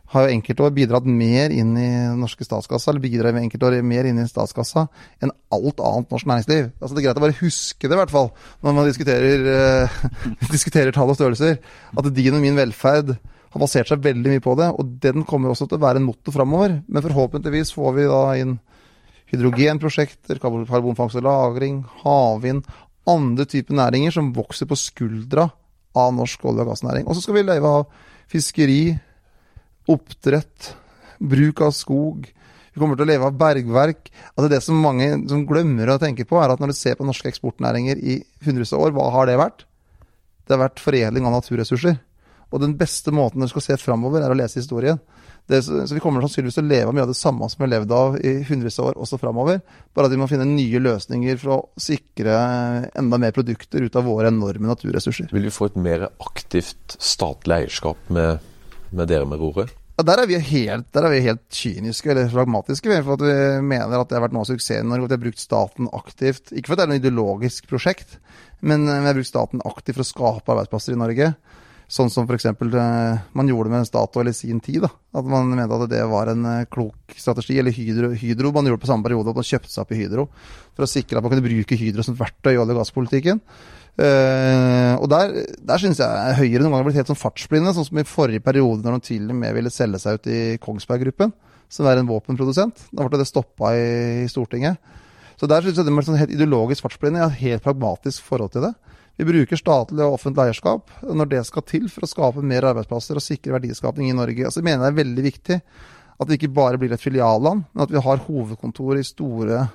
har jo enkeltår bidratt mer inn i norske statskassa, eller bidrar enkeltår mer inn i statskassa enn alt annet norsk næringsliv. Altså Det er greit å bare huske det, i hvert fall, når man diskuterer, eh, diskuterer tall og størrelser. At din og min velferd har basert seg veldig mye på det, og den kommer også til å være en motor framover. Men forhåpentligvis får vi da inn hydrogenprosjekter, karbon- karbonfangst og -lagring, havvind, andre typer næringer som vokser på skuldra av norsk olje- og gassnæring. Og så skal vi leve av fiskeri, oppdrett, bruk av skog. Vi kommer til å leve av bergverk. Altså Det som mange som glemmer å tenke på, er at når du ser på norske eksportnæringer i hundrevis av år, hva har det vært? Det har vært foredling av naturressurser. Og den beste måten du skal se framover, er å lese historien. Det, så vi kommer sannsynligvis til å leve av mye av det samme som vi har levd av i hundrevis av år, også framover. Bare at vi må finne nye løsninger for å sikre enda mer produkter ut av våre enorme naturressurser. Vil vi få et mer aktivt statlig eierskap med, med dere med roret? Ja, der er vi helt, der er vi helt kyniske eller pragmatiske. For at vi mener at det har vært noe av suksessen i Norge. At vi har brukt staten aktivt. Ikke for at det er noe ideologisk prosjekt, men eh, vi har brukt staten aktivt for å skape arbeidsplasser i Norge. Sånn som f.eks. man gjorde med Statoil i sin tid. da, At man mente at det var en eh, klok strategi. Eller Hydro, Hydro man gjorde på samme periode at man kjøpte seg opp i Hydro. For å sikre at man kunne bruke Hydro som verktøy i olje- og gasspolitikken. Eh, og der, der syns jeg Høyre noen ganger har blitt helt sånn fartsblinde, sånn som i forrige periode når de til og med ville selge seg ut i Kongsberg Gruppen, som er en våpenprodusent. Da ble det stoppa i, i Stortinget. Så der syns jeg de er sånn helt ideologisk fartsblinde. Jeg har helt pragmatisk forhold til det. Vi bruker statlig og offentlig eierskap når det skal til for å skape mer arbeidsplasser og sikre verdiskapning i Norge. Altså, jeg mener det er veldig viktig at det ikke bare blir et filialland, men at vi har hovedkontor i store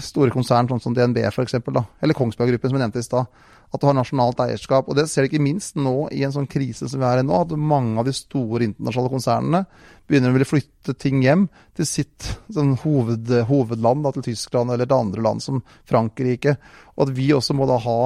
store konsern, sånn som DNB f.eks., eller Kongsberg Gruppen, som jeg nevnte i stad. At du har nasjonalt eierskap. Og det ser du ikke minst nå i en sånn krise som vi er i nå, at mange av de store internasjonale konsernene begynner å ville flytte ting hjem til sitt sånn hoved, hovedland, da, til Tyskland eller til andre land som Frankrike. Og at vi også må da ha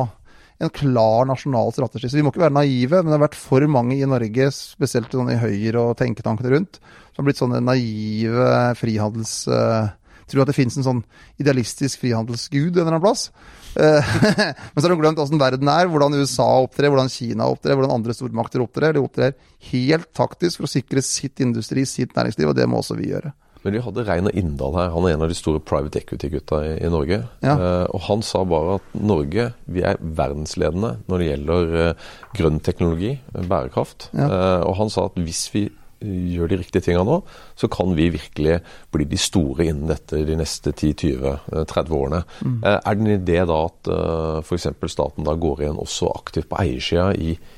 en klar nasjonal strategi. Så vi må ikke være naive, men det har vært for mange i Norge, spesielt sånn i Høyre og tenketankene rundt, som har blitt sånne naive frihandels... eh, tror at det finnes en sånn idealistisk frihandelsgud en eller annen plass. Eh, Men så har de glemt åssen verden er, hvordan USA opptrer, hvordan Kina opptrer, hvordan andre stormakter opptrer. De opptrer helt taktisk for å sikre sitt industri, sitt næringsliv, og det må også vi gjøre. Men vi hadde Reiner Inndal her, han er en av de store private equity-gutta i, i, Norge. Ja. Uh, og han sa bare at Norge vi er verdensledende når det gjelder uh, grønn teknologi, bærekraft. Ja. Uh, og han sa at hvis vi gjør de riktige tingene nå, så kan vi virkelig bli de store innen dette de neste 10-20-30 årene. Mm. Eh, er det en idé da at uh, f.eks. staten da går igjen også aktivt på eiersida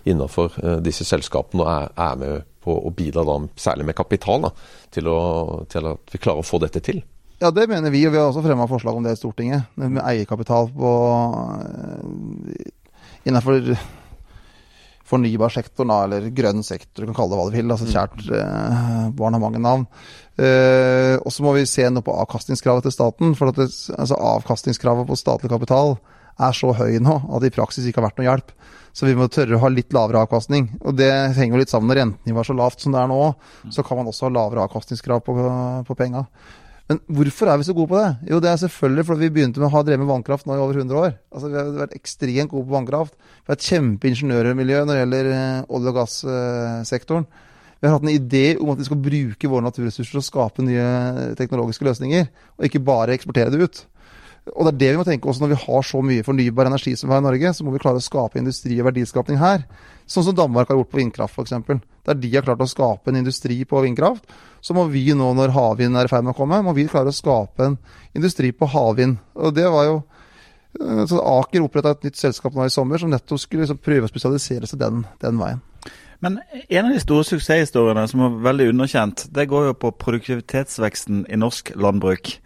innenfor eh, disse selskapene og er, med på å bidra da, særlig med kapital da, til, å, til at vi klarer å få dette til? Ja, det mener vi, og vi har også fremma forslag om det i Stortinget. Med eierkapital på eh, innenfor fornybarsektoren, da, eller grønn sektor, du kan kalle det hva du vil. altså Kjært eh, barn har mange navn. Eh, og så må vi se noe på avkastningskravet til staten. For at det, altså avkastningskravet på statlig kapital er så høy nå at det i praksis ikke har vært noe hjelp. Så vi må tørre å ha litt lavere avkastning. Og det henger jo litt sammen når rentenivået er så lavt som det er nå. Så kan man også ha lavere avkastningskrav på, på penga. Men hvorfor er vi så gode på det? Jo, det er selvfølgelig fordi vi begynte med å ha drevet med vannkraft nå i over 100 år. Altså, Vi har vært ekstremt gode på vannkraft. Vi har et kjempeingeniørmiljø når det gjelder eh, olje- og gassektoren. Vi har hatt en idé om at vi skal bruke våre naturressurser og skape nye teknologiske løsninger, og ikke bare eksportere det ut. Og det er det vi må tenke også når vi har så mye fornybar energi som vi har i Norge, så må vi klare å skape industri og verdiskapning her. Sånn som Danmark har gjort på vindkraft f.eks. Der de har klart å skape en industri på vindkraft, så må vi nå når havvind er i ferd med å komme, må vi klare å skape en industri på havvind. Og det var jo så Aker oppretta et nytt selskap nå i sommer som nettopp skulle liksom prøve å spesialisere seg den, den veien. Men en av de store suksesshistoriene som er veldig underkjent, det går jo på produktivitetsveksten i norsk landbruk.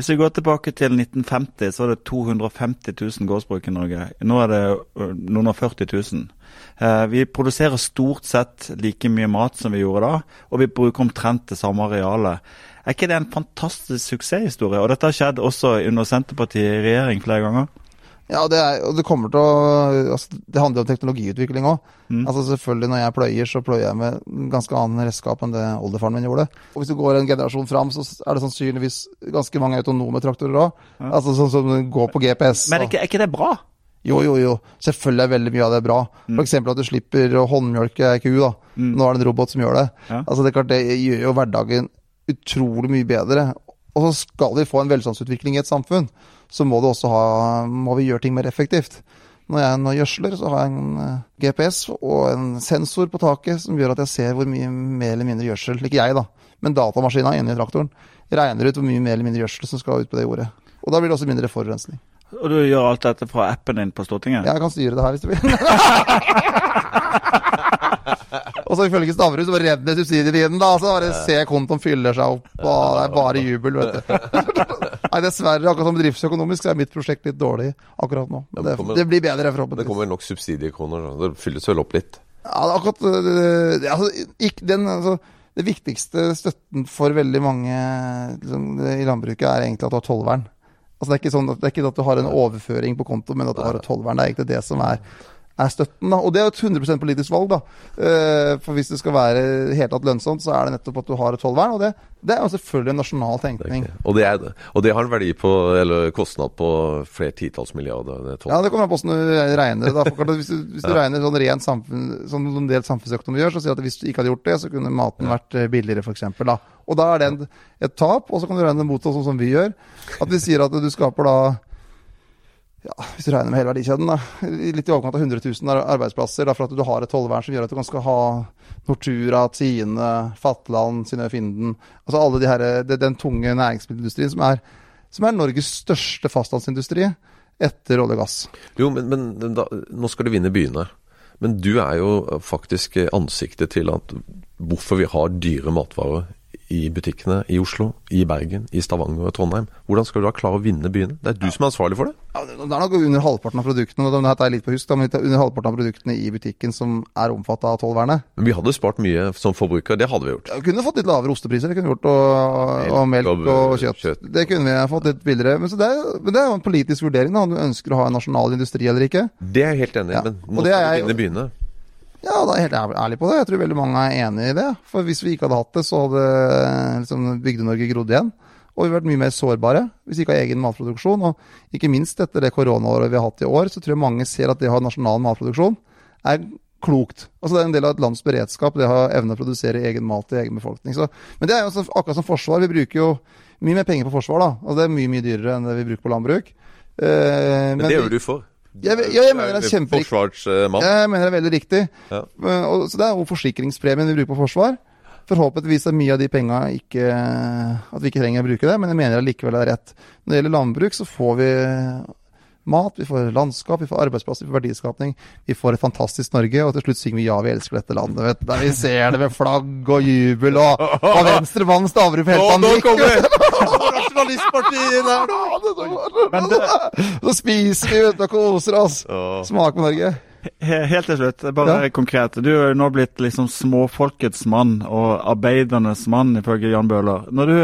Hvis vi går tilbake til 1950, så var det 250 000 gårdsbruk i Norge. Nå er det noen og 40 000. Vi produserer stort sett like mye mat som vi gjorde da, og vi bruker omtrent det samme arealet. Er ikke det en fantastisk suksesshistorie? Og dette har skjedd også under Senterpartiet i regjering flere ganger? Ja, det, er, og det kommer til å altså, Det handler om teknologiutvikling òg. Mm. Altså, selvfølgelig når jeg pløyer, så pløyer jeg med ganske annen redskap enn det oldefaren min gjorde. Og hvis du går en generasjon fram, så er det sannsynligvis ganske mange autonome traktorer òg. Ja. Altså sånn som går på GPS. Men er ikke, er ikke det bra? Jo, jo, jo. Selvfølgelig er veldig mye av det bra. Mm. F.eks. at du slipper å håndmjølke ei ku. da. Mm. Nå er det en robot som gjør det. Ja. Altså, det, klart, det gjør jo hverdagen utrolig mye bedre. Og så skal vi få en velstandsutvikling i et samfunn, så må, ha, må vi gjøre ting mer effektivt. Når jeg nå gjødsler, så har jeg en GPS og en sensor på taket som gjør at jeg ser hvor mye mer eller mindre gjødsel Ikke jeg, da, men datamaskina inni traktoren regner ut hvor mye mer eller mindre gjødsel som skal ut på det jordet. Og da blir det også mindre forurensning. Og du gjør alt dette fra appen din på Stortinget? Jeg kan styre det her hvis du vil. Og så ifølge Stavrum så redder det i den, da. Så bare se kontoen fyller seg opp, og det er bare jubel, vet du. Nei, dessverre, akkurat som bedriftsøkonomisk, så er mitt prosjekt litt dårlig akkurat nå. Men det, det blir bedre, forhåpentligvis. Det kommer nok subsidiekroner, det fylles vel opp litt? Ja, det akkurat det, altså, ikke, den, altså, det viktigste støtten for veldig mange liksom, i landbruket er egentlig at du har tollvern. Altså, det, er ikke sånn, det er ikke at du har en overføring på konto, men at du har et tollvern. Det er egentlig det som er er støtten. da, Og det er jo et 100% politisk valg. da, For hvis det skal være helt tatt lønnsomt, så er det nettopp at du har et tollvern. Og det, det er jo selvfølgelig en nasjonal tenkning. Og det, er, og det har en verdi på, eller kostnad på flere titalls milliarder? Det ja, det kommer an på hvordan du regner det. da, Hvis du, hvis du ja. regner sånn rent samfunn, sånn en del samfunnsøkonomi gjør, så sier at hvis du ikke hadde gjort det, så kunne maten vært billigere, f.eks. Og da er det en, et tap. Og så kan du regne det mot sånn som vi gjør. At vi sier at du skaper da ja, hvis du regner med hele verdikjeden, da, litt i overkant av 100 000 arbeidsplasser. Da, for at du har et tollvern som gjør at du kan skal ha Nortura, Tine, Fatland, Synnøve Finden Altså alle de her, det, den tunge næringsmiddelindustrien som er, som er Norges største fastlandsindustri etter olje og gass. Jo, men, men da, nå skal du vinne byene. Men du er jo faktisk ansiktet til at hvorfor vi har dyre matvarer i butikkene i Oslo, i Bergen, i Stavanger og Trondheim. Hvordan skal du da klare å vinne byene? Det er du som er ansvarlig for det? Ja, det er nok under halvparten av produktene det er litt på husk, men under halvparten av produktene i butikken som er omfatta av tollvernet. Men vi hadde spart mye som forbruker, det hadde vi gjort. Ja, vi kunne fått litt lavere ostepriser, det kunne vi gjort, og, og melk og, og kjøtt. kjøtt. Det kunne vi fått litt billigere. Men, det men, det er, jo en politisk vurdering da, om du ønsker å ha en nasjonal industri eller ikke. Det er jeg helt enig i, ja. men nå skal vi vinne byene. Ja, da er jeg helt ærlig på det. Jeg tror veldig mange er enig i det. For hvis vi ikke hadde hatt det, så hadde liksom, Bygde-Norge grodd igjen. Og vi har vært mye mer sårbare hvis vi ikke har egen matproduksjon. Og ikke minst etter det koronaåret vi har hatt i år, så tror jeg mange ser at det å ha nasjonal matproduksjon er klokt. Altså Det er en del av et lands beredskap, det å ha evne å produsere egen mat til egen befolkning. Så, men det er jo også, akkurat som forsvar. Vi bruker jo mye mer penger på forsvar, da. Altså, det er mye, mye dyrere enn det vi bruker på landbruk. Eh, men, men det er jo du for. Jeg, jeg, jeg, mener det er kjemperiktig. Jeg mener det er veldig riktig. Ja. Og, så Det er jo forsikringspremien vi bruker på forsvar. Forhåpentligvis er mye av de penga ikke At vi ikke trenger å bruke det, men jeg mener allikevel det er rett. Når det gjelder landbruk, så får vi mat, vi får landskap, vi får arbeidsplasser, vi får verdiskapning. Vi får et fantastisk Norge, og til slutt synger vi 'Ja, vi elsker dette landet'. vet du. Der vi ser det med flagg og jubel, og, og venstre mann Stavrum helt kommer Nasjonalistpartiet der, Så spiser vi vet og koser oss. Smak med Norge. Helt til slutt, bare ja. konkret. Du er jo nå blitt liksom småfolkets mann og arbeidernes mann, ifølge Jan Bøhler. Når du,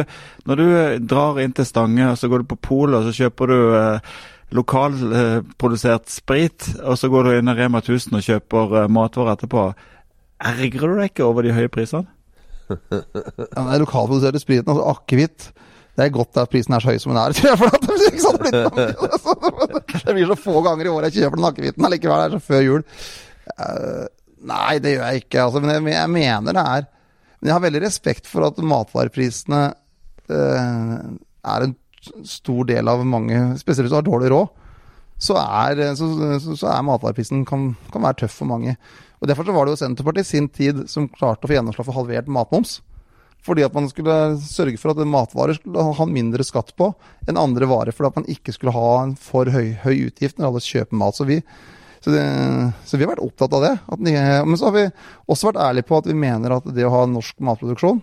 når du drar inn til Stange, så går du på polet og så kjøper du eh, lokalprodusert sprit, og så går du inn i Rema 1000 og kjøper eh, matvarer etterpå. Ergrer du deg ikke over de høye prisene? ja, den lokalproduserte spriten, altså akevitt det er godt at prisen er så høy som den er, tror jeg. For at det, sånn det blir så få ganger i året jeg kjøper den akevitten allikevel. Det er så før jul. Uh, nei, det gjør jeg ikke. Altså, men jeg, mener det er Men jeg har veldig respekt for at matvareprisene uh, er en stor del av mange Spesielt hvis du har dårlig råd, så er, så, så, så er matvareprisen kan, kan, være tøff for mange. Og Derfor så var det jo Senterpartiet i sin tid som klarte å få gjennomslag for halvert matmoms. Fordi at man skulle sørge for at matvarer skulle ha mindre skatt på enn andre varer. fordi at man ikke skulle ha en for høy, høy utgift når alle kjøper mat. Så vi, så, det, så vi har vært opptatt av det. men så har vi også vært ærlige på at vi mener at det å ha norsk matproduksjon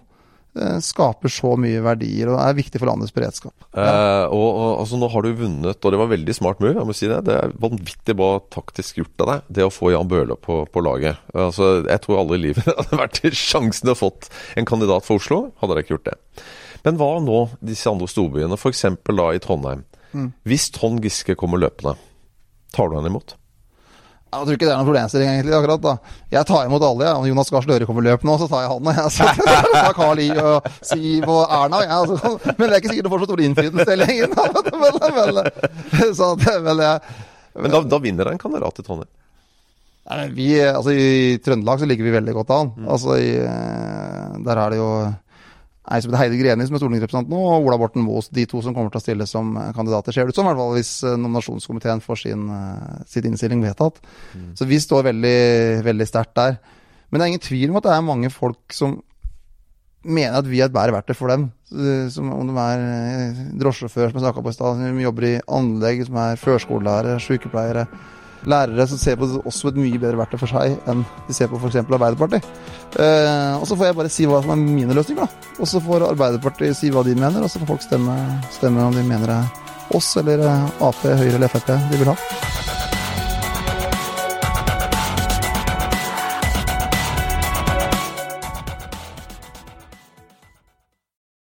skaper så mye verdier og er viktig for landets beredskap. Ja. Eh, og, og, altså Nå har du vunnet, og det var veldig smart move. jeg må si Det Det er vanvittig bra taktisk gjort av deg, det å få Jan Bøhler på, på, laget. Altså, Jeg tror aldri i livet hadde vært sjansen å fått en kandidat for Oslo, hadde dere ikke gjort det. Men hva nå disse andre storbyene, f.eks. da i Trondheim. Mm. Hvis Trond Giske kommer løpende, tar du han imot? Jeg tror ikke det er noen problemstilling, egentlig. akkurat da. Jeg tar imot alle. Ja. Om Jonas Gahr Støre kommer løp nå, så tar jeg han. Jeg. Så, tar Carl I og Siv og Erna. Ja. Så, men det er ikke sikkert du får så stor innflytelse lenger. Men, men, men, da, da vinner en kandidat i Trondheim? Nei, vi, altså, I Trøndelag så ligger vi veldig godt an. Mm. Altså, i, eh, der er det jo ei Heide Greni, som er stortingsrepresentant nå, og Ola Borten Moe. De to som kommer til å stille som eh, kandidater, ser det ut som. I hvert fall hvis eh, nominasjonskomiteen får sin, eh, sitt innstilling vedtatt. Mm. Så vi står veldig, veldig sterkt der. Men det er ingen tvil om at det er mange folk som mener at vi er et bedre verktøy for dem. Som om de er drosjesjåfør, som jeg snakka på i stad, som jobber i anlegg, som er førskolelærer, sykepleiere lærere som ser på oss som et mye bedre verktøy for seg enn de ser på f.eks. Arbeiderpartiet. Eh, og så får jeg bare si hva som er mine løsninger, da. Og så får Arbeiderpartiet si hva de mener, og så får folk stemme, stemme om de mener det er oss eller eh, Ap, Høyre eller Frp de vil ha.